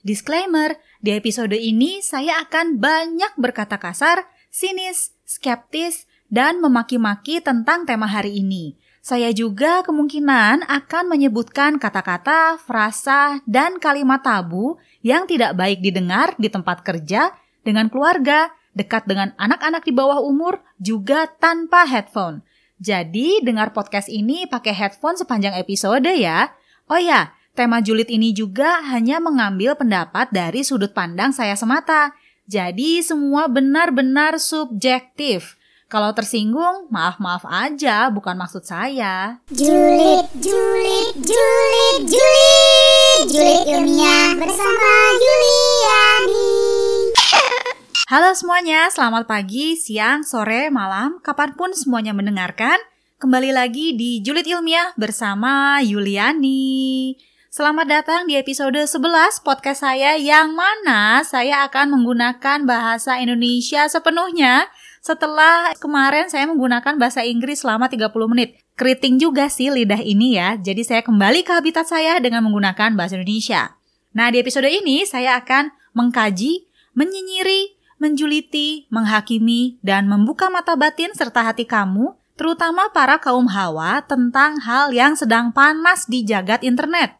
Disclaimer, di episode ini saya akan banyak berkata kasar, sinis, skeptis, dan memaki-maki tentang tema hari ini. Saya juga kemungkinan akan menyebutkan kata-kata, frasa, dan kalimat tabu yang tidak baik didengar di tempat kerja, dengan keluarga, dekat dengan anak-anak di bawah umur, juga tanpa headphone. Jadi, dengar podcast ini pakai headphone sepanjang episode ya. Oh ya, Tema julid ini juga hanya mengambil pendapat dari sudut pandang saya semata. Jadi semua benar-benar subjektif. Kalau tersinggung, maaf-maaf aja, bukan maksud saya. Julid, julid, julid, julid, julid ilmiah bersama Juliani. Halo semuanya, selamat pagi, siang, sore, malam, kapan pun semuanya mendengarkan. Kembali lagi di Julid Ilmiah bersama Yuliani. Selamat datang di episode 11 podcast saya yang mana saya akan menggunakan bahasa Indonesia sepenuhnya setelah kemarin saya menggunakan bahasa Inggris selama 30 menit. Keriting juga sih lidah ini ya, jadi saya kembali ke habitat saya dengan menggunakan bahasa Indonesia. Nah, di episode ini saya akan mengkaji, menyinyiri, menjuliti, menghakimi, dan membuka mata batin serta hati kamu, terutama para kaum hawa tentang hal yang sedang panas di jagat internet.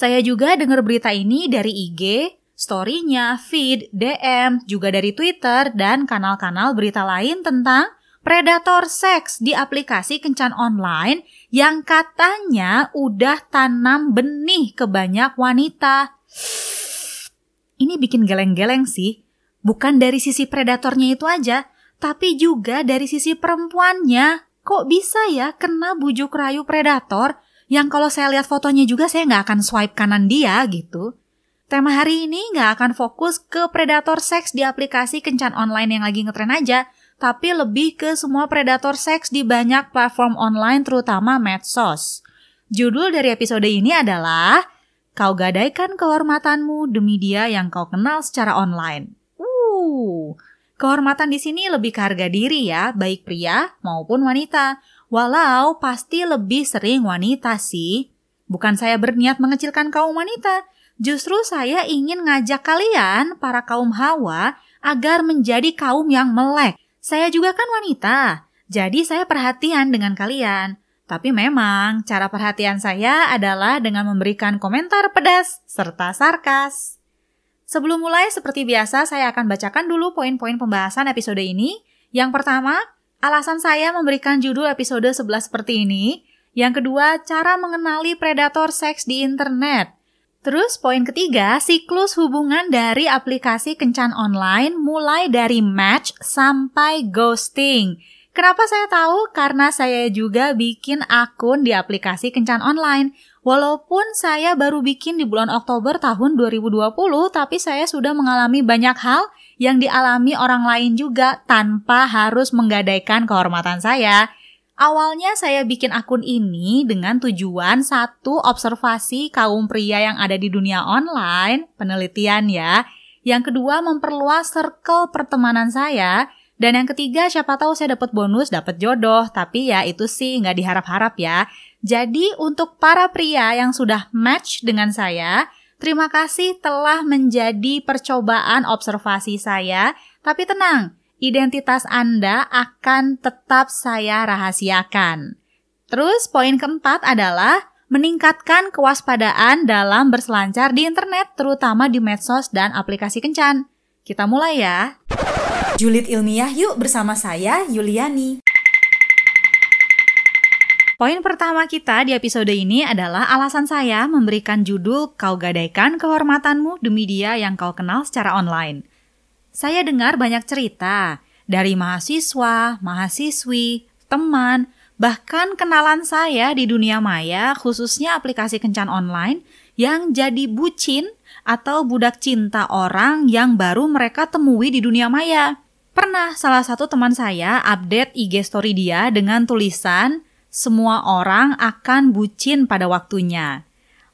Saya juga dengar berita ini dari IG, story-nya, feed, DM, juga dari Twitter, dan kanal-kanal berita lain tentang predator seks di aplikasi kencan online yang katanya udah tanam benih ke banyak wanita. Ini bikin geleng-geleng sih. Bukan dari sisi predatornya itu aja, tapi juga dari sisi perempuannya. Kok bisa ya kena bujuk rayu predator yang kalau saya lihat fotonya juga saya nggak akan swipe kanan dia gitu. Tema hari ini nggak akan fokus ke predator seks di aplikasi kencan online yang lagi ngetren aja, tapi lebih ke semua predator seks di banyak platform online terutama medsos. Judul dari episode ini adalah Kau gadaikan kehormatanmu demi dia yang kau kenal secara online. Uh, kehormatan di sini lebih ke harga diri ya, baik pria maupun wanita. Walau pasti lebih sering wanita sih. Bukan saya berniat mengecilkan kaum wanita, justru saya ingin ngajak kalian, para kaum hawa, agar menjadi kaum yang melek. Saya juga kan wanita, jadi saya perhatian dengan kalian. Tapi memang cara perhatian saya adalah dengan memberikan komentar pedas serta sarkas. Sebelum mulai, seperti biasa, saya akan bacakan dulu poin-poin pembahasan episode ini. Yang pertama, Alasan saya memberikan judul episode 11 seperti ini. Yang kedua, cara mengenali predator seks di internet. Terus poin ketiga, siklus hubungan dari aplikasi kencan online mulai dari match sampai ghosting. Kenapa saya tahu? Karena saya juga bikin akun di aplikasi kencan online. Walaupun saya baru bikin di bulan Oktober tahun 2020, tapi saya sudah mengalami banyak hal yang dialami orang lain juga tanpa harus menggadaikan kehormatan saya. Awalnya saya bikin akun ini dengan tujuan satu observasi kaum pria yang ada di dunia online, penelitian ya. Yang kedua memperluas circle pertemanan saya. Dan yang ketiga siapa tahu saya dapat bonus, dapat jodoh. Tapi ya itu sih nggak diharap-harap ya. Jadi untuk para pria yang sudah match dengan saya, Terima kasih telah menjadi percobaan observasi saya, tapi tenang, identitas Anda akan tetap saya rahasiakan. Terus poin keempat adalah meningkatkan kewaspadaan dalam berselancar di internet, terutama di medsos dan aplikasi kencan. Kita mulai ya. Julid ilmiah yuk bersama saya, Yuliani. Poin pertama kita di episode ini adalah alasan saya memberikan judul Kau Gadaikan Kehormatanmu Demi Dia Yang Kau Kenal Secara Online. Saya dengar banyak cerita dari mahasiswa, mahasiswi, teman, bahkan kenalan saya di dunia maya khususnya aplikasi kencan online yang jadi bucin atau budak cinta orang yang baru mereka temui di dunia maya. Pernah salah satu teman saya update IG story dia dengan tulisan semua orang akan bucin pada waktunya.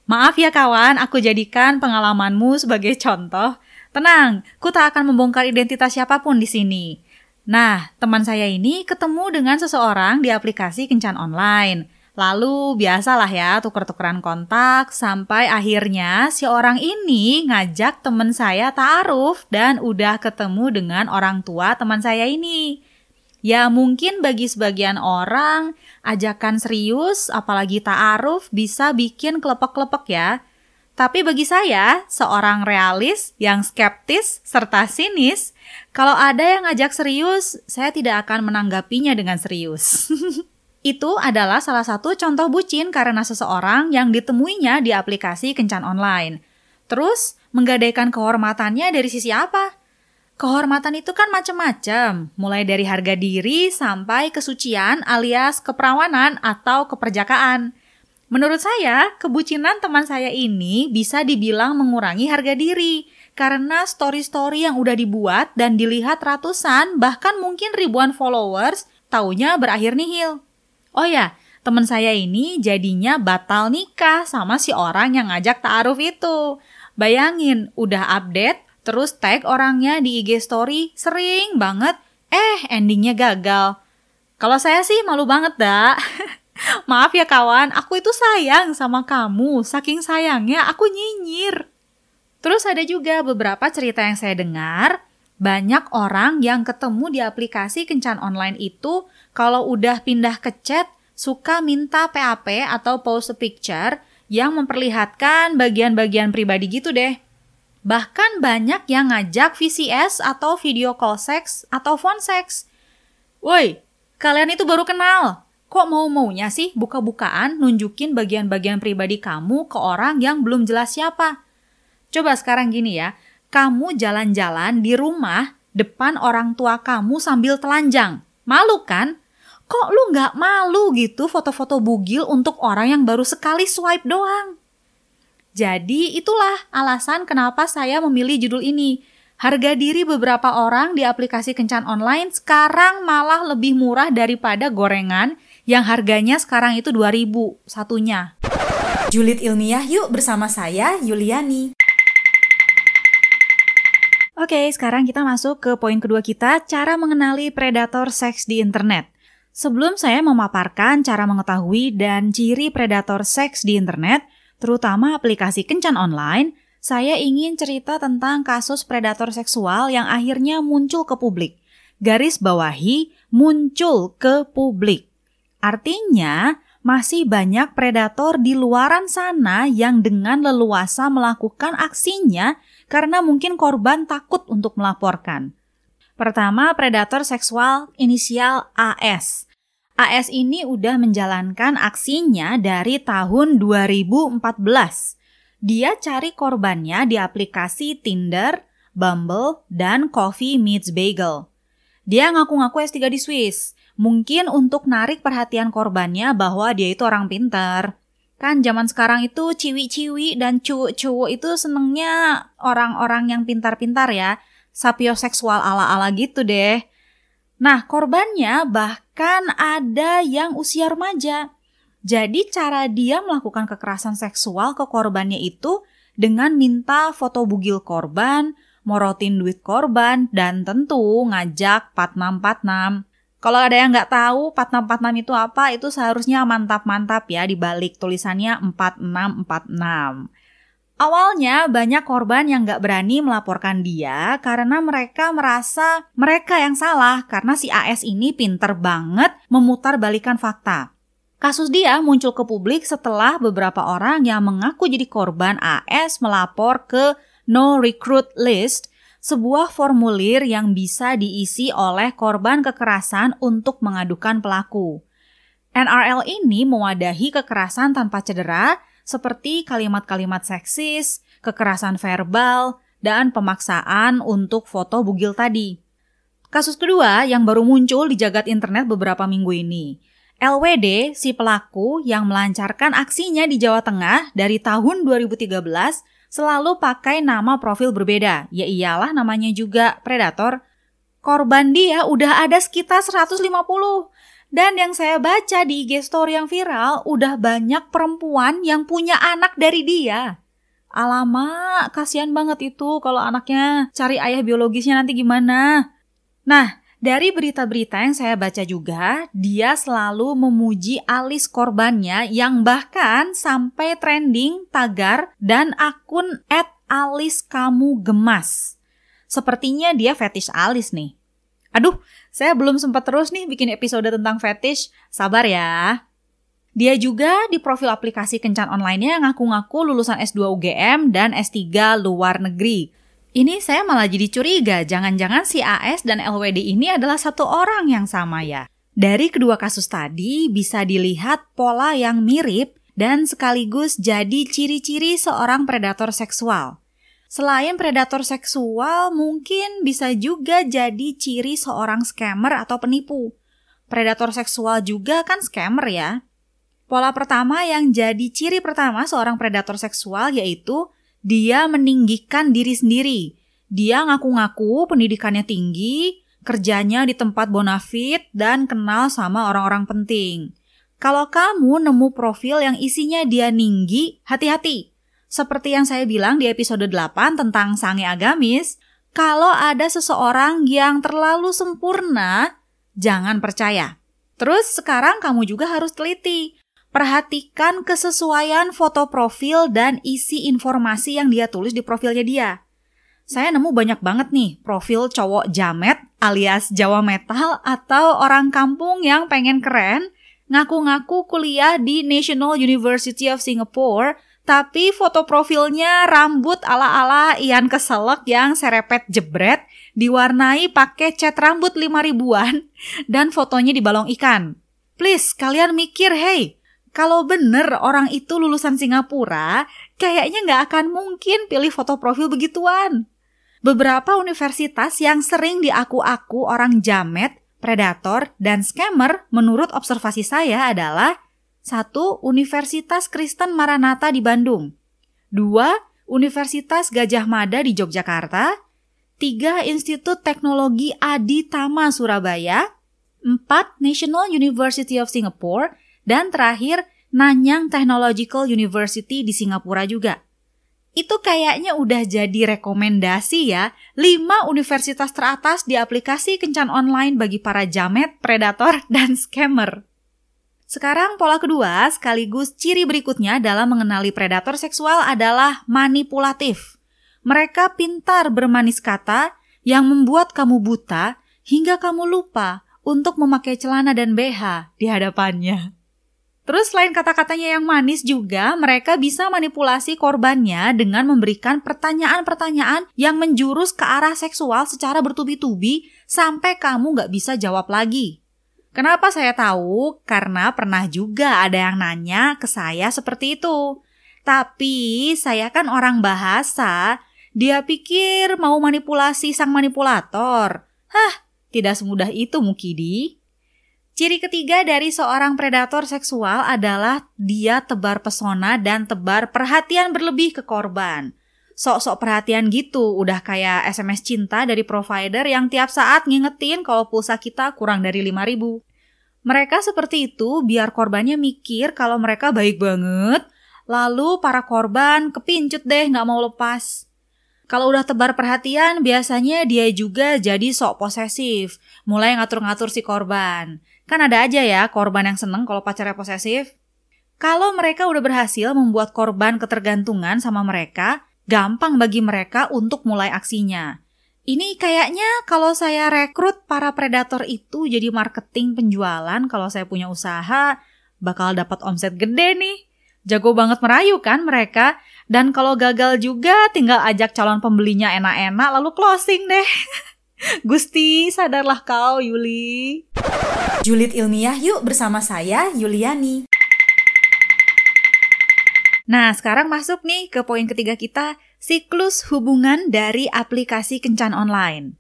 Maaf ya kawan, aku jadikan pengalamanmu sebagai contoh. Tenang, ku tak akan membongkar identitas siapa pun di sini. Nah, teman saya ini ketemu dengan seseorang di aplikasi kencan online. Lalu biasalah ya tuker-tukeran kontak sampai akhirnya si orang ini ngajak temen saya ta'aruf dan udah ketemu dengan orang tua teman saya ini. Ya mungkin bagi sebagian orang ajakan serius apalagi ta'aruf bisa bikin kelepek-kelepek ya. Tapi bagi saya, seorang realis yang skeptis serta sinis, kalau ada yang ngajak serius, saya tidak akan menanggapinya dengan serius. Itu adalah salah satu contoh bucin karena seseorang yang ditemuinya di aplikasi kencan online. Terus, menggadaikan kehormatannya dari sisi apa? Kehormatan itu kan macam-macam, mulai dari harga diri sampai kesucian alias keperawanan atau keperjakaan. Menurut saya, kebucinan teman saya ini bisa dibilang mengurangi harga diri karena story-story yang udah dibuat dan dilihat ratusan bahkan mungkin ribuan followers taunya berakhir nihil. Oh ya, temen saya ini jadinya batal nikah sama si orang yang ngajak ta'aruf itu. Bayangin, udah update, terus tag orangnya di IG story sering banget, eh endingnya gagal. Kalau saya sih malu banget dah. Maaf ya kawan, aku itu sayang sama kamu, saking sayangnya aku nyinyir. Terus ada juga beberapa cerita yang saya dengar, banyak orang yang ketemu di aplikasi kencan online itu kalau udah pindah ke chat suka minta PAP atau pose picture yang memperlihatkan bagian-bagian pribadi gitu deh. Bahkan banyak yang ngajak VCS atau video call seks atau phone sex. Woi, kalian itu baru kenal. Kok mau-maunya sih buka-bukaan nunjukin bagian-bagian pribadi kamu ke orang yang belum jelas siapa? Coba sekarang gini ya, kamu jalan-jalan di rumah depan orang tua kamu sambil telanjang. Malu kan? Kok lu nggak malu gitu foto-foto bugil untuk orang yang baru sekali swipe doang? Jadi itulah alasan kenapa saya memilih judul ini. Harga diri beberapa orang di aplikasi kencan online sekarang malah lebih murah daripada gorengan yang harganya sekarang itu 2000 satunya. Julid ilmiah yuk bersama saya Yuliani. Oke, sekarang kita masuk ke poin kedua kita, cara mengenali predator seks di internet. Sebelum saya memaparkan cara mengetahui dan ciri predator seks di internet, terutama aplikasi kencan online, saya ingin cerita tentang kasus predator seksual yang akhirnya muncul ke publik. Garis bawahi muncul ke publik. Artinya, masih banyak predator di luaran sana yang dengan leluasa melakukan aksinya karena mungkin korban takut untuk melaporkan. Pertama, predator seksual inisial AS. AS ini udah menjalankan aksinya dari tahun 2014. Dia cari korbannya di aplikasi Tinder, Bumble, dan Coffee Meets Bagel. Dia ngaku-ngaku S3 di Swiss. Mungkin untuk narik perhatian korbannya bahwa dia itu orang pintar. Kan zaman sekarang itu ciwi-ciwi dan cowok-cowok itu senengnya orang-orang yang pintar-pintar ya. Sapioseksual ala-ala gitu deh. Nah, korbannya bahkan ada yang usia remaja. Jadi cara dia melakukan kekerasan seksual ke korbannya itu dengan minta foto bugil korban, morotin duit korban, dan tentu ngajak 4646. Kalau ada yang nggak tahu 4646 itu apa, itu seharusnya mantap-mantap ya di balik tulisannya 4646. Awalnya banyak korban yang gak berani melaporkan dia karena mereka merasa mereka yang salah karena si AS ini pinter banget memutar balikan fakta. Kasus dia muncul ke publik setelah beberapa orang yang mengaku jadi korban AS melapor ke No Recruit List, sebuah formulir yang bisa diisi oleh korban kekerasan untuk mengadukan pelaku. NRL ini mewadahi kekerasan tanpa cedera seperti kalimat-kalimat seksis, kekerasan verbal, dan pemaksaan untuk foto bugil tadi. Kasus kedua yang baru muncul di jagat internet beberapa minggu ini. LWD, si pelaku yang melancarkan aksinya di Jawa Tengah dari tahun 2013, selalu pakai nama profil berbeda. Ya iyalah namanya juga predator. Korban dia udah ada sekitar 150. Dan yang saya baca di IG story yang viral, udah banyak perempuan yang punya anak dari dia. Alamak, kasihan banget itu kalau anaknya cari ayah biologisnya nanti gimana. Nah, Dari berita-berita yang saya baca juga, dia selalu memuji alis korbannya yang bahkan sampai trending tagar dan akun at alis kamu gemas. Sepertinya dia fetish alis nih. Aduh, saya belum sempat terus nih bikin episode tentang fetish. Sabar ya. Dia juga di profil aplikasi kencan online-nya ngaku-ngaku lulusan S2 UGM dan S3 luar negeri. Ini saya malah jadi curiga, jangan-jangan si AS dan LWD ini adalah satu orang yang sama ya. Dari kedua kasus tadi bisa dilihat pola yang mirip dan sekaligus jadi ciri-ciri seorang predator seksual. Selain predator seksual, mungkin bisa juga jadi ciri seorang scammer atau penipu. Predator seksual juga kan scammer ya. Pola pertama yang jadi ciri pertama seorang predator seksual yaitu dia meninggikan diri sendiri. Dia ngaku-ngaku pendidikannya tinggi, kerjanya di tempat bonafit, dan kenal sama orang-orang penting. Kalau kamu nemu profil yang isinya dia ninggi, hati-hati. Seperti yang saya bilang di episode 8 tentang sange agamis, kalau ada seseorang yang terlalu sempurna, jangan percaya. Terus sekarang kamu juga harus teliti. Perhatikan kesesuaian foto profil dan isi informasi yang dia tulis di profilnya dia. Saya nemu banyak banget nih profil cowok jamet alias Jawa metal atau orang kampung yang pengen keren, ngaku-ngaku kuliah di National University of Singapore, tapi foto profilnya rambut ala-ala Ian Keselek yang serepet jebret, diwarnai pakai cat rambut lima ribuan, dan fotonya di balong ikan. Please, kalian mikir, hey, kalau bener orang itu lulusan Singapura, kayaknya nggak akan mungkin pilih foto profil begituan. Beberapa universitas yang sering diaku-aku orang jamet, predator, dan scammer menurut observasi saya adalah satu Universitas Kristen Maranatha di Bandung, dua Universitas Gajah Mada di Yogyakarta, tiga Institut Teknologi Adi Tama Surabaya, empat National University of Singapore, dan terakhir, Nanyang Technological University di Singapura juga. Itu kayaknya udah jadi rekomendasi ya, 5 universitas teratas di aplikasi kencan online bagi para jamet, predator, dan scammer. Sekarang pola kedua sekaligus ciri berikutnya dalam mengenali predator seksual adalah manipulatif. Mereka pintar bermanis kata yang membuat kamu buta hingga kamu lupa untuk memakai celana dan BH di hadapannya. Terus selain kata-katanya yang manis juga, mereka bisa manipulasi korbannya dengan memberikan pertanyaan-pertanyaan yang menjurus ke arah seksual secara bertubi-tubi sampai kamu nggak bisa jawab lagi. Kenapa saya tahu? Karena pernah juga ada yang nanya ke saya seperti itu. Tapi saya kan orang bahasa, dia pikir mau manipulasi sang manipulator. Hah, tidak semudah itu Mukidi. Ciri ketiga dari seorang predator seksual adalah dia tebar pesona dan tebar perhatian berlebih ke korban. Sok-sok perhatian gitu, udah kayak SMS cinta dari provider yang tiap saat ngingetin kalau pulsa kita kurang dari 5000. Mereka seperti itu biar korbannya mikir kalau mereka baik banget, lalu para korban kepincut deh nggak mau lepas. Kalau udah tebar perhatian, biasanya dia juga jadi sok posesif, mulai ngatur-ngatur si korban. Kan ada aja ya korban yang seneng kalau pacarnya posesif. Kalau mereka udah berhasil membuat korban ketergantungan sama mereka, gampang bagi mereka untuk mulai aksinya. Ini kayaknya kalau saya rekrut para predator itu jadi marketing penjualan kalau saya punya usaha, bakal dapat omset gede nih. Jago banget merayu kan mereka. Dan kalau gagal juga tinggal ajak calon pembelinya enak-enak lalu closing deh. Gusti, sadarlah kau Yuli. Julid ilmiah yuk bersama saya Yuliani. Nah, sekarang masuk nih ke poin ketiga kita, siklus hubungan dari aplikasi kencan online.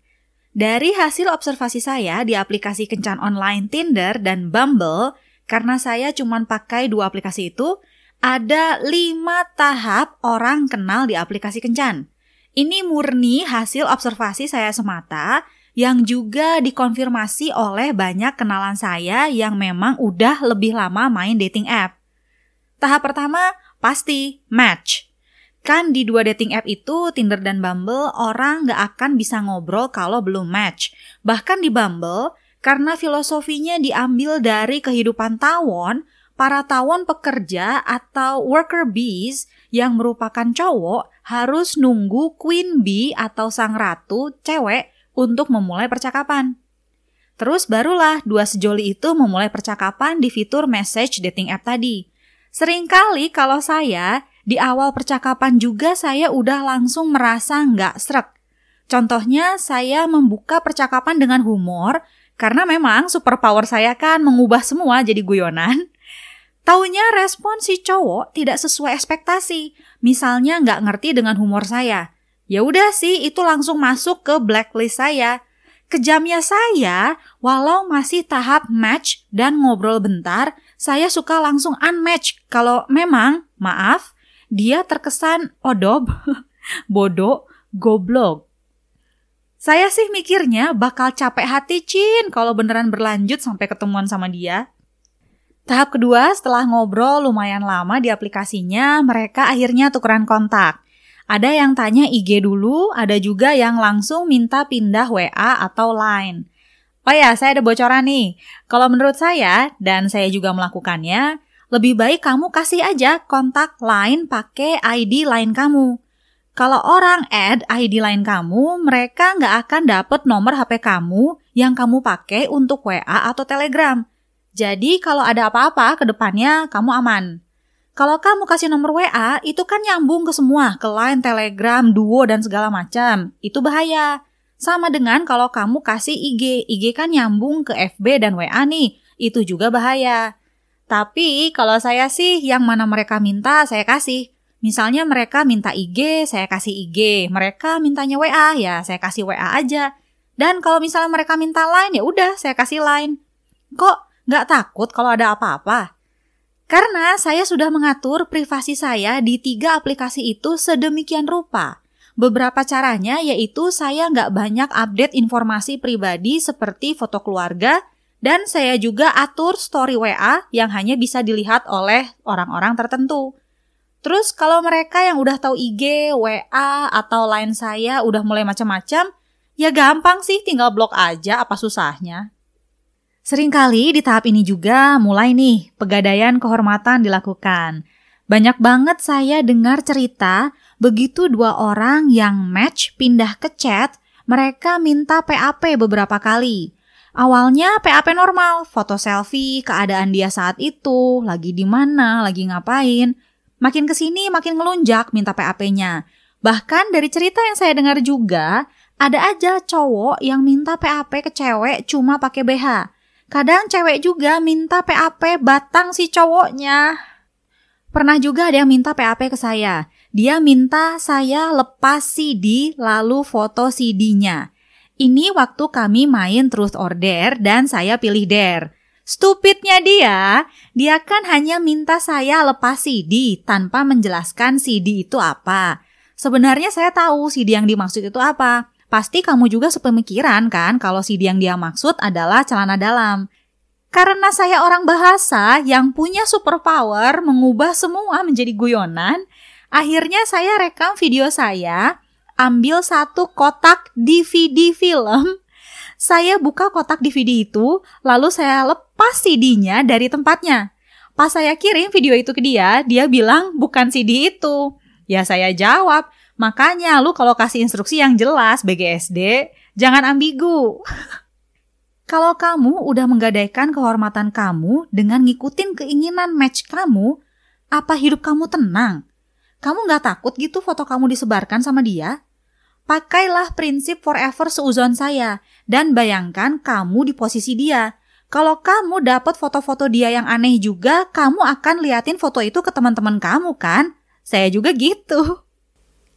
Dari hasil observasi saya di aplikasi kencan online Tinder dan Bumble, karena saya cuma pakai dua aplikasi itu, ada lima tahap orang kenal di aplikasi kencan. Ini murni hasil observasi saya semata yang juga dikonfirmasi oleh banyak kenalan saya yang memang udah lebih lama main dating app. Tahap pertama pasti match. Kan di dua dating app itu, Tinder dan Bumble, orang nggak akan bisa ngobrol kalau belum match. Bahkan di Bumble, karena filosofinya diambil dari kehidupan tawon, para tawon pekerja atau worker bees yang merupakan cowok harus nunggu queen bee atau sang ratu cewek untuk memulai percakapan. Terus barulah dua sejoli itu memulai percakapan di fitur message dating app tadi. Seringkali kalau saya di awal percakapan juga saya udah langsung merasa nggak srek. Contohnya saya membuka percakapan dengan humor karena memang superpower saya kan mengubah semua jadi guyonan. Taunya respon si cowok tidak sesuai ekspektasi. Misalnya nggak ngerti dengan humor saya. Ya udah sih, itu langsung masuk ke blacklist saya. Kejamnya saya, walau masih tahap match dan ngobrol bentar, saya suka langsung unmatch kalau memang, maaf, dia terkesan odob, bodoh, goblok. Saya sih mikirnya bakal capek hati Cin kalau beneran berlanjut sampai ketemuan sama dia. Tahap kedua, setelah ngobrol lumayan lama di aplikasinya, mereka akhirnya tukeran kontak. Ada yang tanya IG dulu, ada juga yang langsung minta pindah WA atau Line. Oh ya, saya ada bocoran nih. Kalau menurut saya, dan saya juga melakukannya, lebih baik kamu kasih aja kontak lain pakai ID lain kamu. Kalau orang add ID lain kamu, mereka nggak akan dapet nomor HP kamu yang kamu pakai untuk WA atau Telegram. Jadi kalau ada apa-apa ke depannya, kamu aman. Kalau kamu kasih nomor WA, itu kan nyambung ke semua, ke line, telegram, duo, dan segala macam. Itu bahaya. Sama dengan kalau kamu kasih IG, IG kan nyambung ke FB dan WA nih. Itu juga bahaya. Tapi kalau saya sih yang mana mereka minta saya kasih. Misalnya mereka minta IG, saya kasih IG. Mereka mintanya WA, ya saya kasih WA aja. Dan kalau misalnya mereka minta line, ya udah saya kasih line. Kok nggak takut kalau ada apa-apa? Karena saya sudah mengatur privasi saya di tiga aplikasi itu sedemikian rupa. Beberapa caranya yaitu saya nggak banyak update informasi pribadi seperti foto keluarga, dan saya juga atur story WA yang hanya bisa dilihat oleh orang-orang tertentu. Terus kalau mereka yang udah tahu IG, WA, atau lain saya udah mulai macam-macam, ya gampang sih tinggal blok aja apa susahnya. Seringkali di tahap ini juga mulai nih pegadaian kehormatan dilakukan. Banyak banget saya dengar cerita begitu dua orang yang match pindah ke chat, mereka minta PAP beberapa kali. Awalnya PAP normal, foto selfie, keadaan dia saat itu, lagi di mana, lagi ngapain. Makin ke sini makin ngelunjak minta PAP-nya. Bahkan dari cerita yang saya dengar juga, ada aja cowok yang minta PAP ke cewek cuma pakai BH. Kadang cewek juga minta PAP batang si cowoknya. Pernah juga ada yang minta PAP ke saya. Dia minta saya lepas CD lalu foto CD-nya. Ini waktu kami main truth or dare dan saya pilih dare. Stupidnya dia, dia kan hanya minta saya lepas CD tanpa menjelaskan CD itu apa. Sebenarnya saya tahu CD yang dimaksud itu apa. Pasti kamu juga sepemikiran kan kalau CD yang dia maksud adalah celana dalam. Karena saya orang bahasa yang punya superpower mengubah semua menjadi guyonan, akhirnya saya rekam video saya ambil satu kotak DVD film. Saya buka kotak DVD itu, lalu saya lepas CD-nya dari tempatnya. Pas saya kirim video itu ke dia, dia bilang bukan CD itu. Ya saya jawab, makanya lu kalau kasih instruksi yang jelas BGSD, jangan ambigu. kalau kamu udah menggadaikan kehormatan kamu dengan ngikutin keinginan match kamu, apa hidup kamu tenang? Kamu nggak takut gitu foto kamu disebarkan sama dia? Pakailah prinsip forever seuzon saya dan bayangkan kamu di posisi dia. Kalau kamu dapat foto-foto dia yang aneh juga, kamu akan liatin foto itu ke teman-teman kamu kan? Saya juga gitu.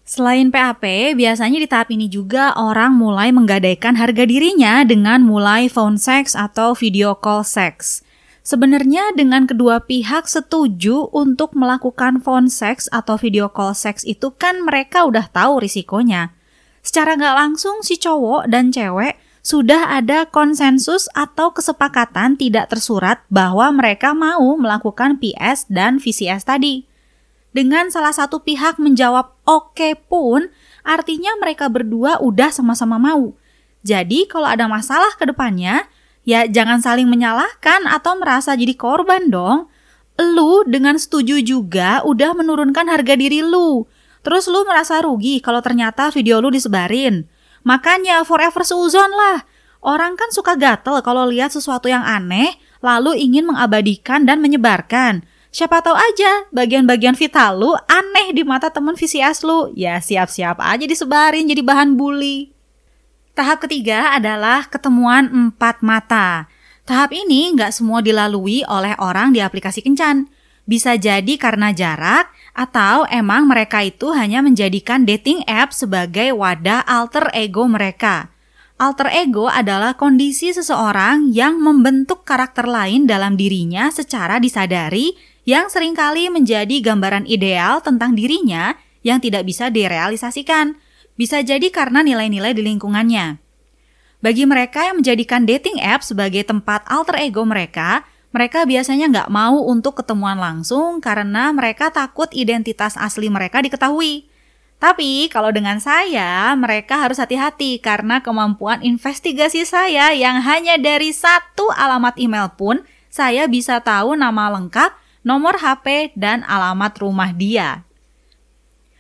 Selain PAP, biasanya di tahap ini juga orang mulai menggadaikan harga dirinya dengan mulai phone sex atau video call sex. Sebenarnya dengan kedua pihak setuju untuk melakukan phone sex atau video call sex itu kan mereka udah tahu risikonya secara nggak langsung si cowok dan cewek sudah ada konsensus atau kesepakatan tidak tersurat bahwa mereka mau melakukan PS dan VCS tadi. Dengan salah satu pihak menjawab oke pun artinya mereka berdua udah sama-sama mau. Jadi kalau ada masalah ke depannya, ya jangan saling menyalahkan atau merasa jadi korban dong. Lu dengan setuju juga udah menurunkan harga diri lu. Terus lu merasa rugi kalau ternyata video lu disebarin. Makanya forever seuzon lah. Orang kan suka gatel kalau lihat sesuatu yang aneh, lalu ingin mengabadikan dan menyebarkan. Siapa tahu aja bagian-bagian vital lu aneh di mata temen VCS lu. Ya siap-siap aja disebarin jadi bahan bully. Tahap ketiga adalah ketemuan empat mata. Tahap ini nggak semua dilalui oleh orang di aplikasi kencan. Bisa jadi karena jarak, atau emang mereka itu hanya menjadikan dating app sebagai wadah alter ego mereka. Alter ego adalah kondisi seseorang yang membentuk karakter lain dalam dirinya secara disadari yang sering kali menjadi gambaran ideal tentang dirinya yang tidak bisa direalisasikan. Bisa jadi karena nilai-nilai di lingkungannya. Bagi mereka yang menjadikan dating app sebagai tempat alter ego mereka, mereka biasanya nggak mau untuk ketemuan langsung karena mereka takut identitas asli mereka diketahui. Tapi kalau dengan saya, mereka harus hati-hati karena kemampuan investigasi saya yang hanya dari satu alamat email pun, saya bisa tahu nama lengkap nomor HP, dan alamat rumah dia.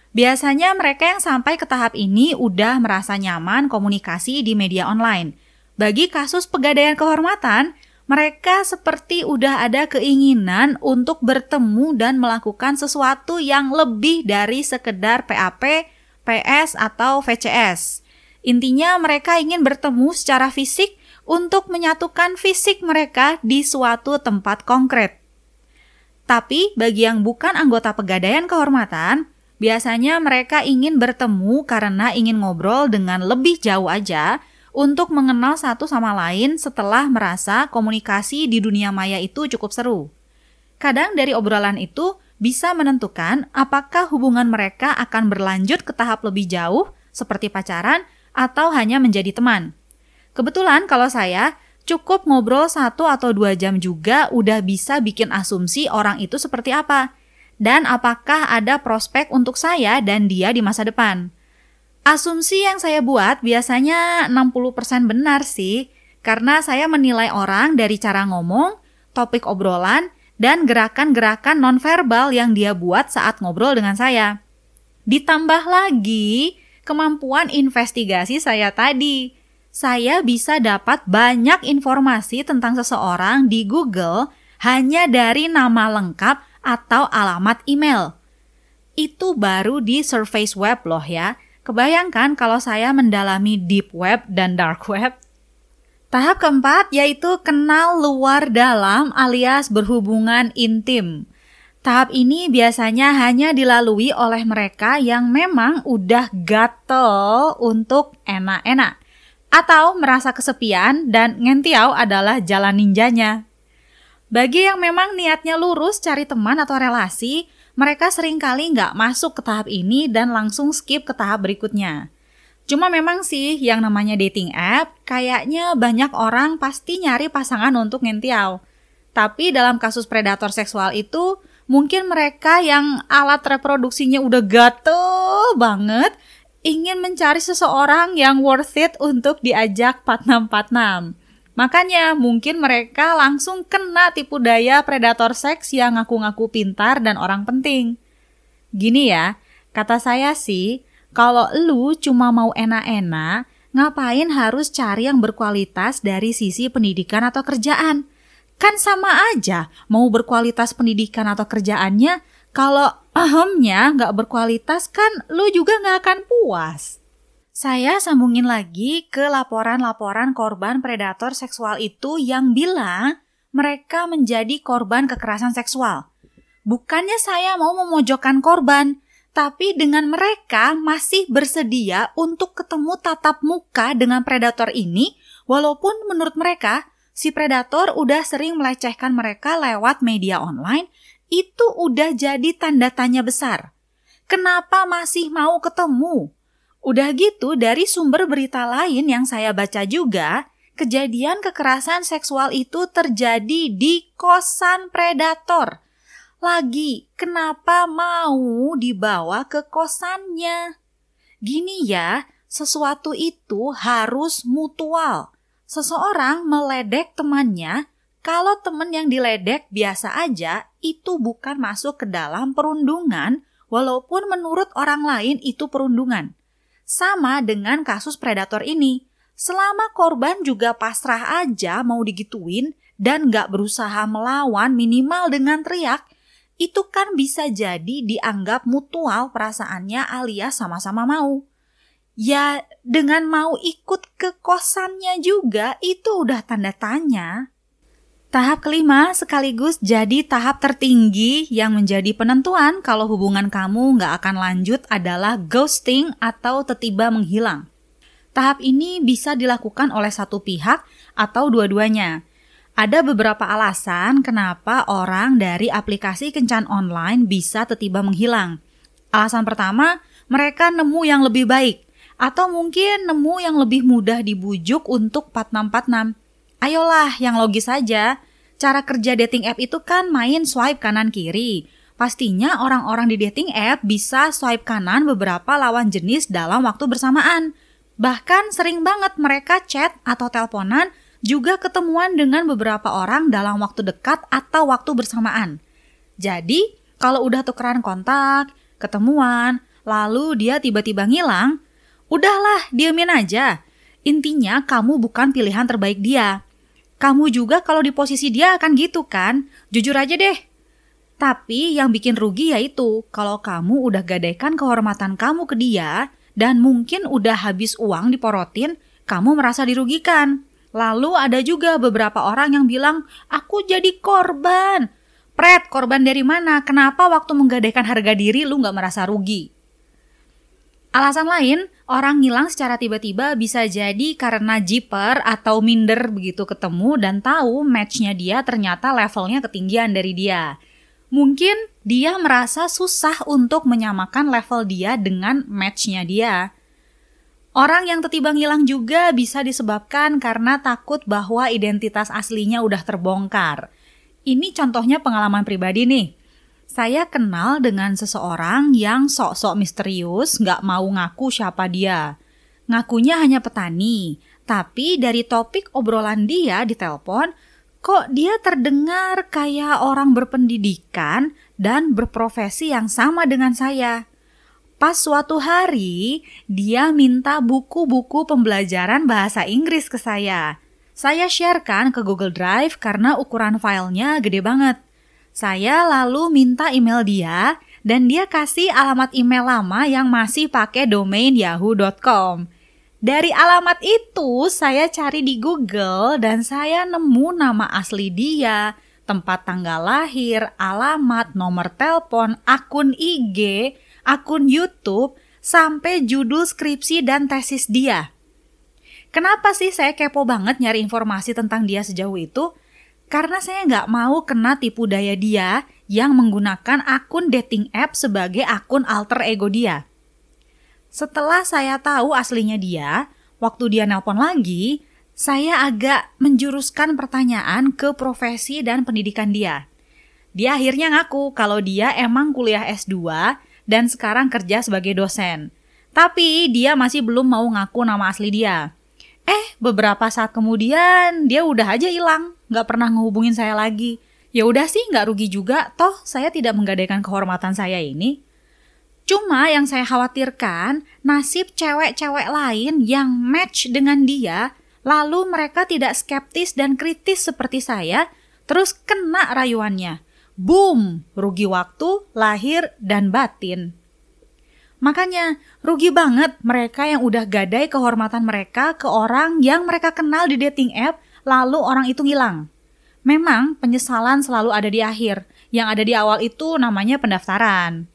Biasanya mereka yang sampai ke tahap ini udah merasa nyaman komunikasi di media online. Bagi kasus pegadaian kehormatan, mereka seperti udah ada keinginan untuk bertemu dan melakukan sesuatu yang lebih dari sekedar PAP, PS, atau VCS. Intinya mereka ingin bertemu secara fisik untuk menyatukan fisik mereka di suatu tempat konkret. Tapi bagi yang bukan anggota pegadaian kehormatan, biasanya mereka ingin bertemu karena ingin ngobrol dengan lebih jauh aja untuk mengenal satu sama lain setelah merasa komunikasi di dunia maya itu cukup seru. Kadang dari obrolan itu bisa menentukan apakah hubungan mereka akan berlanjut ke tahap lebih jauh seperti pacaran atau hanya menjadi teman. Kebetulan kalau saya Cukup ngobrol satu atau dua jam juga udah bisa bikin asumsi orang itu seperti apa. Dan apakah ada prospek untuk saya dan dia di masa depan. Asumsi yang saya buat biasanya 60% benar sih. Karena saya menilai orang dari cara ngomong, topik obrolan, dan gerakan-gerakan nonverbal yang dia buat saat ngobrol dengan saya. Ditambah lagi kemampuan investigasi saya tadi saya bisa dapat banyak informasi tentang seseorang di Google hanya dari nama lengkap atau alamat email. Itu baru di surface web loh ya. Kebayangkan kalau saya mendalami deep web dan dark web. Tahap keempat yaitu kenal luar dalam alias berhubungan intim. Tahap ini biasanya hanya dilalui oleh mereka yang memang udah gatel untuk enak-enak atau merasa kesepian dan ngentiau adalah jalan ninjanya. Bagi yang memang niatnya lurus cari teman atau relasi, mereka sering kali nggak masuk ke tahap ini dan langsung skip ke tahap berikutnya. Cuma memang sih yang namanya dating app, kayaknya banyak orang pasti nyari pasangan untuk ngentiau. Tapi dalam kasus predator seksual itu, mungkin mereka yang alat reproduksinya udah gatel banget, ingin mencari seseorang yang worth it untuk diajak 4646. Makanya mungkin mereka langsung kena tipu daya predator seks yang ngaku-ngaku pintar dan orang penting. Gini ya, kata saya sih, kalau lu cuma mau enak-enak, ngapain harus cari yang berkualitas dari sisi pendidikan atau kerjaan? Kan sama aja, mau berkualitas pendidikan atau kerjaannya, kalau ahamnya nggak berkualitas kan lu juga nggak akan puas. Saya sambungin lagi ke laporan-laporan korban predator seksual itu yang bilang mereka menjadi korban kekerasan seksual. Bukannya saya mau memojokkan korban, tapi dengan mereka masih bersedia untuk ketemu tatap muka dengan predator ini, walaupun menurut mereka si predator udah sering melecehkan mereka lewat media online itu udah jadi tanda tanya besar. Kenapa masih mau ketemu? Udah gitu dari sumber berita lain yang saya baca juga, kejadian kekerasan seksual itu terjadi di kosan predator. Lagi, kenapa mau dibawa ke kosannya? Gini ya, sesuatu itu harus mutual. Seseorang meledek temannya, kalau teman yang diledek biasa aja, itu bukan masuk ke dalam perundungan, walaupun menurut orang lain itu perundungan. Sama dengan kasus predator ini. Selama korban juga pasrah aja mau digituin dan nggak berusaha melawan minimal dengan teriak, itu kan bisa jadi dianggap mutual perasaannya alias sama-sama mau. Ya, dengan mau ikut ke kosannya juga itu udah tanda tanya. Tahap kelima sekaligus jadi tahap tertinggi yang menjadi penentuan kalau hubungan kamu nggak akan lanjut adalah ghosting atau tiba menghilang. Tahap ini bisa dilakukan oleh satu pihak atau dua-duanya. Ada beberapa alasan kenapa orang dari aplikasi kencan online bisa tiba-tiba menghilang. Alasan pertama, mereka nemu yang lebih baik atau mungkin nemu yang lebih mudah dibujuk untuk 4646. Ayolah, yang logis saja. Cara kerja dating app itu kan main swipe kanan kiri. Pastinya orang-orang di dating app bisa swipe kanan beberapa lawan jenis dalam waktu bersamaan. Bahkan sering banget mereka chat atau teleponan juga ketemuan dengan beberapa orang dalam waktu dekat atau waktu bersamaan. Jadi, kalau udah tukeran kontak, ketemuan, lalu dia tiba-tiba ngilang, udahlah, diamin aja. Intinya kamu bukan pilihan terbaik dia. Kamu juga kalau di posisi dia akan gitu kan? Jujur aja deh. Tapi yang bikin rugi yaitu kalau kamu udah gadaikan kehormatan kamu ke dia dan mungkin udah habis uang diporotin, kamu merasa dirugikan. Lalu ada juga beberapa orang yang bilang, aku jadi korban. Pret, korban dari mana? Kenapa waktu menggadaikan harga diri lu gak merasa rugi? Alasan lain, orang ngilang secara tiba-tiba bisa jadi karena jiper atau minder begitu ketemu dan tahu matchnya dia ternyata levelnya ketinggian dari dia. Mungkin dia merasa susah untuk menyamakan level dia dengan matchnya dia. Orang yang tiba-tiba ngilang juga bisa disebabkan karena takut bahwa identitas aslinya udah terbongkar. Ini contohnya pengalaman pribadi nih. Saya kenal dengan seseorang yang sok-sok misterius, nggak mau ngaku siapa dia. Ngakunya hanya petani, tapi dari topik obrolan dia di telepon, kok dia terdengar kayak orang berpendidikan dan berprofesi yang sama dengan saya. Pas suatu hari, dia minta buku-buku pembelajaran bahasa Inggris ke saya. Saya sharekan ke Google Drive karena ukuran filenya gede banget. Saya lalu minta email dia dan dia kasih alamat email lama yang masih pakai domain yahoo.com. Dari alamat itu saya cari di Google dan saya nemu nama asli dia, tempat tanggal lahir, alamat, nomor telepon, akun IG, akun YouTube, sampai judul skripsi dan tesis dia. Kenapa sih saya kepo banget nyari informasi tentang dia sejauh itu? Karena saya nggak mau kena tipu daya dia yang menggunakan akun dating app sebagai akun alter ego dia. Setelah saya tahu aslinya dia, waktu dia nelpon lagi, saya agak menjuruskan pertanyaan ke profesi dan pendidikan dia. Dia akhirnya ngaku kalau dia emang kuliah S2 dan sekarang kerja sebagai dosen. Tapi dia masih belum mau ngaku nama asli dia. Eh, beberapa saat kemudian dia udah aja hilang, nggak pernah ngehubungin saya lagi. Ya udah sih, nggak rugi juga, toh saya tidak menggadaikan kehormatan saya ini. Cuma yang saya khawatirkan, nasib cewek-cewek lain yang match dengan dia, lalu mereka tidak skeptis dan kritis seperti saya, terus kena rayuannya. Boom, rugi waktu, lahir, dan batin. Makanya, rugi banget mereka yang udah gadai kehormatan mereka ke orang yang mereka kenal di dating app, lalu orang itu hilang. Memang penyesalan selalu ada di akhir, yang ada di awal itu namanya pendaftaran.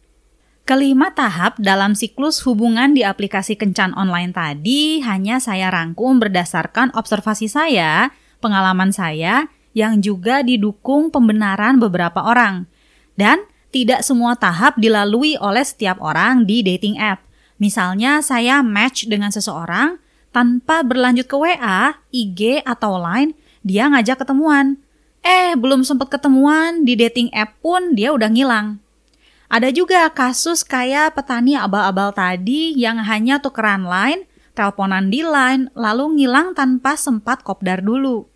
Kelima tahap dalam siklus hubungan di aplikasi kencan online tadi hanya saya rangkum berdasarkan observasi saya, pengalaman saya, yang juga didukung pembenaran beberapa orang. Dan tidak semua tahap dilalui oleh setiap orang di dating app. Misalnya saya match dengan seseorang, tanpa berlanjut ke WA, IG, atau Line, dia ngajak ketemuan. Eh, belum sempat ketemuan di dating app pun dia udah ngilang. Ada juga kasus kayak petani abal-abal tadi yang hanya tukeran line, teleponan di line, lalu ngilang tanpa sempat kopdar dulu.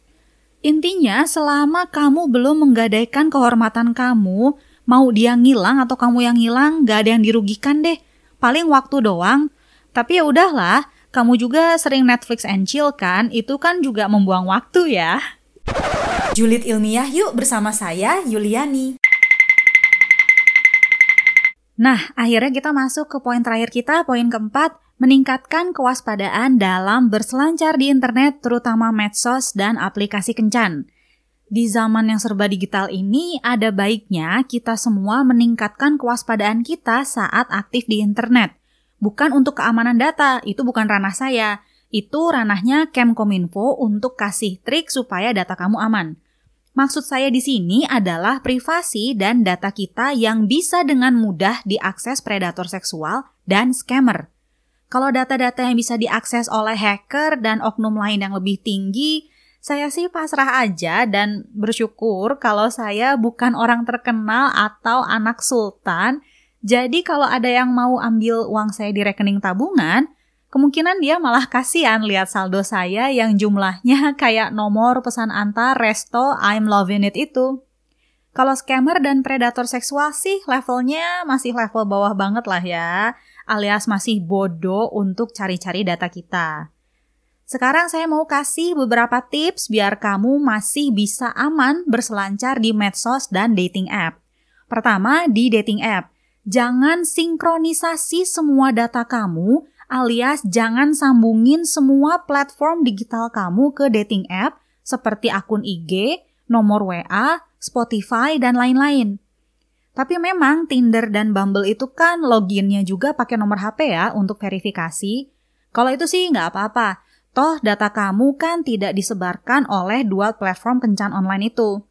Intinya, selama kamu belum menggadaikan kehormatan kamu, mau dia ngilang atau kamu yang ngilang, gak ada yang dirugikan deh. Paling waktu doang. Tapi ya udahlah, kamu juga sering Netflix and chill kan, itu kan juga membuang waktu ya. Julid ilmiah yuk bersama saya Yuliani. Nah, akhirnya kita masuk ke poin terakhir kita, poin keempat, meningkatkan kewaspadaan dalam berselancar di internet, terutama medsos dan aplikasi kencan. Di zaman yang serba digital ini, ada baiknya kita semua meningkatkan kewaspadaan kita saat aktif di internet. Bukan untuk keamanan data, itu bukan ranah saya. Itu ranahnya Kemkominfo untuk kasih trik supaya data kamu aman. Maksud saya di sini adalah privasi dan data kita yang bisa dengan mudah diakses predator seksual dan scammer. Kalau data-data yang bisa diakses oleh hacker dan oknum lain yang lebih tinggi, saya sih pasrah aja dan bersyukur kalau saya bukan orang terkenal atau anak sultan. Jadi kalau ada yang mau ambil uang saya di rekening tabungan, kemungkinan dia malah kasihan lihat saldo saya yang jumlahnya kayak nomor pesan antar resto I'm loving it itu. Kalau scammer dan predator seksual sih levelnya masih level bawah banget lah ya, alias masih bodoh untuk cari-cari data kita. Sekarang saya mau kasih beberapa tips biar kamu masih bisa aman berselancar di medsos dan dating app. Pertama, di dating app, jangan sinkronisasi semua data kamu alias jangan sambungin semua platform digital kamu ke dating app seperti akun IG, nomor WA, Spotify, dan lain-lain. Tapi memang Tinder dan Bumble itu kan loginnya juga pakai nomor HP ya untuk verifikasi. Kalau itu sih nggak apa-apa. Toh data kamu kan tidak disebarkan oleh dua platform kencan online itu.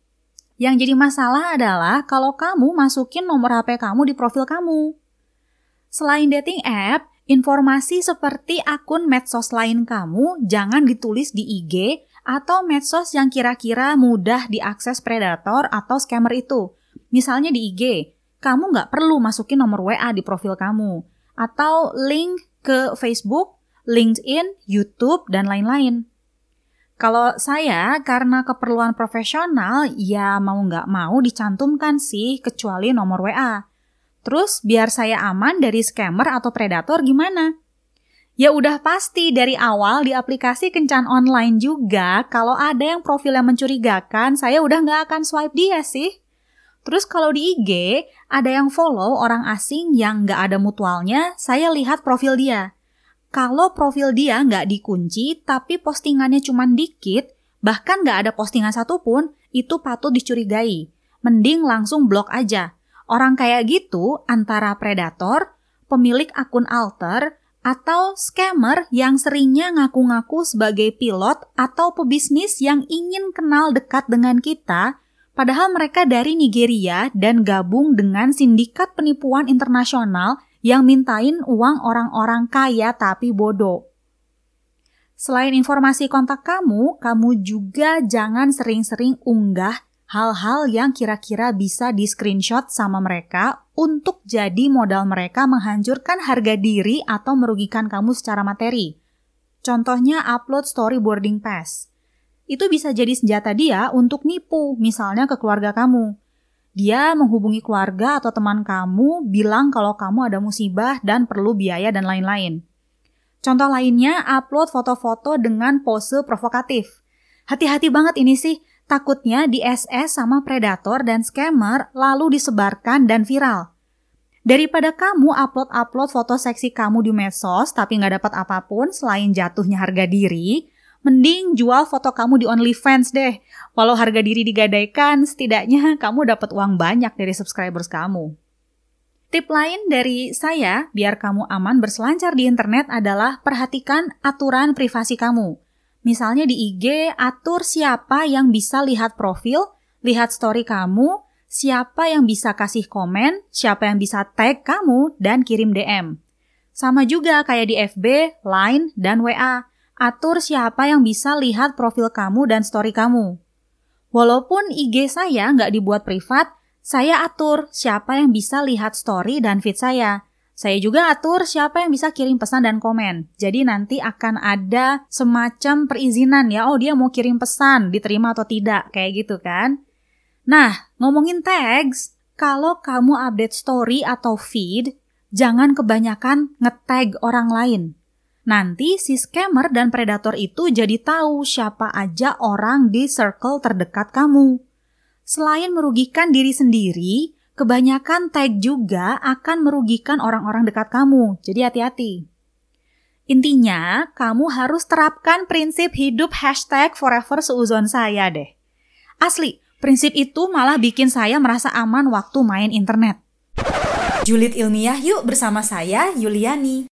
Yang jadi masalah adalah kalau kamu masukin nomor HP kamu di profil kamu. Selain dating app, Informasi seperti akun medsos lain kamu jangan ditulis di IG atau medsos yang kira-kira mudah diakses predator atau scammer itu. Misalnya di IG, kamu nggak perlu masukin nomor WA di profil kamu. Atau link ke Facebook, LinkedIn, YouTube, dan lain-lain. Kalau saya karena keperluan profesional, ya mau nggak mau dicantumkan sih kecuali nomor WA. Terus biar saya aman dari scammer atau predator gimana? Ya udah pasti dari awal di aplikasi kencan online juga kalau ada yang profil yang mencurigakan saya udah nggak akan swipe dia sih. Terus kalau di IG ada yang follow orang asing yang nggak ada mutualnya, saya lihat profil dia. Kalau profil dia nggak dikunci tapi postingannya cuma dikit, bahkan nggak ada postingan satupun, itu patut dicurigai. Mending langsung blok aja Orang kayak gitu antara predator, pemilik akun alter, atau scammer yang seringnya ngaku-ngaku sebagai pilot atau pebisnis yang ingin kenal dekat dengan kita, padahal mereka dari Nigeria dan gabung dengan sindikat penipuan internasional yang mintain uang orang-orang kaya tapi bodoh. Selain informasi kontak kamu, kamu juga jangan sering-sering unggah hal-hal yang kira-kira bisa di screenshot sama mereka untuk jadi modal mereka menghancurkan harga diri atau merugikan kamu secara materi. Contohnya upload story boarding pass. Itu bisa jadi senjata dia untuk nipu, misalnya ke keluarga kamu. Dia menghubungi keluarga atau teman kamu, bilang kalau kamu ada musibah dan perlu biaya dan lain-lain. Contoh lainnya, upload foto-foto dengan pose provokatif. Hati-hati banget ini sih, Takutnya di SS sama predator dan scammer lalu disebarkan dan viral. Daripada kamu upload-upload foto seksi kamu di medsos tapi nggak dapat apa pun selain jatuhnya harga diri, mending jual foto kamu di OnlyFans deh. Walau harga diri digadaikan, setidaknya kamu dapat uang banyak dari subscribers kamu. Tip lain dari saya biar kamu aman berselancar di internet adalah perhatikan aturan privasi kamu. Misalnya di IG, atur siapa yang bisa lihat profil, lihat story kamu, siapa yang bisa kasih komen, siapa yang bisa tag kamu, dan kirim DM. Sama juga kayak di FB, Line, dan WA. Atur siapa yang bisa lihat profil kamu dan story kamu. Walaupun IG saya nggak dibuat privat, saya atur siapa yang bisa lihat story dan feed saya. Saya juga atur siapa yang bisa kirim pesan dan komen. Jadi nanti akan ada semacam perizinan ya, oh dia mau kirim pesan, diterima atau tidak, kayak gitu kan. Nah, ngomongin tags, kalau kamu update story atau feed, jangan kebanyakan nge-tag orang lain. Nanti si scammer dan predator itu jadi tahu siapa aja orang di circle terdekat kamu. Selain merugikan diri sendiri, kebanyakan tag juga akan merugikan orang-orang dekat kamu. Jadi hati-hati. Intinya, kamu harus terapkan prinsip hidup hashtag forever seuzon saya deh. Asli, prinsip itu malah bikin saya merasa aman waktu main internet. Julid ilmiah yuk bersama saya, Yuliani.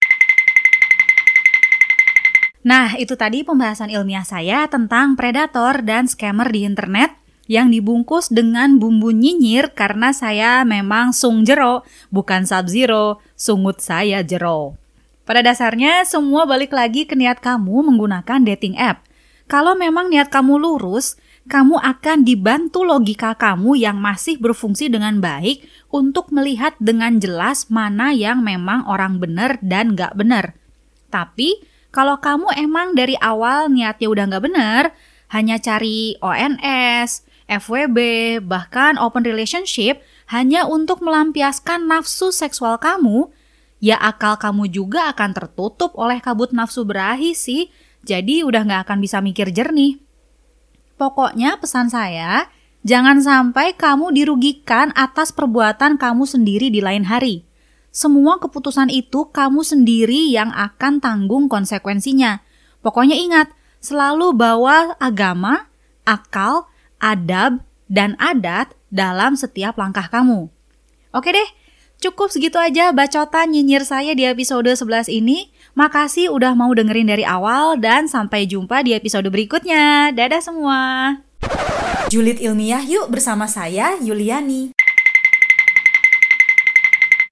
Nah, itu tadi pembahasan ilmiah saya tentang predator dan scammer di internet yang dibungkus dengan bumbu nyinyir karena saya memang sung jero, bukan sub zero, sungut saya jero. Pada dasarnya semua balik lagi ke niat kamu menggunakan dating app. Kalau memang niat kamu lurus, kamu akan dibantu logika kamu yang masih berfungsi dengan baik untuk melihat dengan jelas mana yang memang orang benar dan gak benar. Tapi, kalau kamu emang dari awal niatnya udah gak benar, hanya cari ONS, FWB, bahkan open relationship hanya untuk melampiaskan nafsu seksual kamu, ya akal kamu juga akan tertutup oleh kabut nafsu berahi sih, jadi udah nggak akan bisa mikir jernih. Pokoknya pesan saya, jangan sampai kamu dirugikan atas perbuatan kamu sendiri di lain hari. Semua keputusan itu kamu sendiri yang akan tanggung konsekuensinya. Pokoknya ingat, selalu bawa agama, akal, adab, dan adat dalam setiap langkah kamu. Oke deh, cukup segitu aja bacotan nyinyir saya di episode 11 ini. Makasih udah mau dengerin dari awal dan sampai jumpa di episode berikutnya. Dadah semua. Julid ilmiah yuk bersama saya, Yuliani.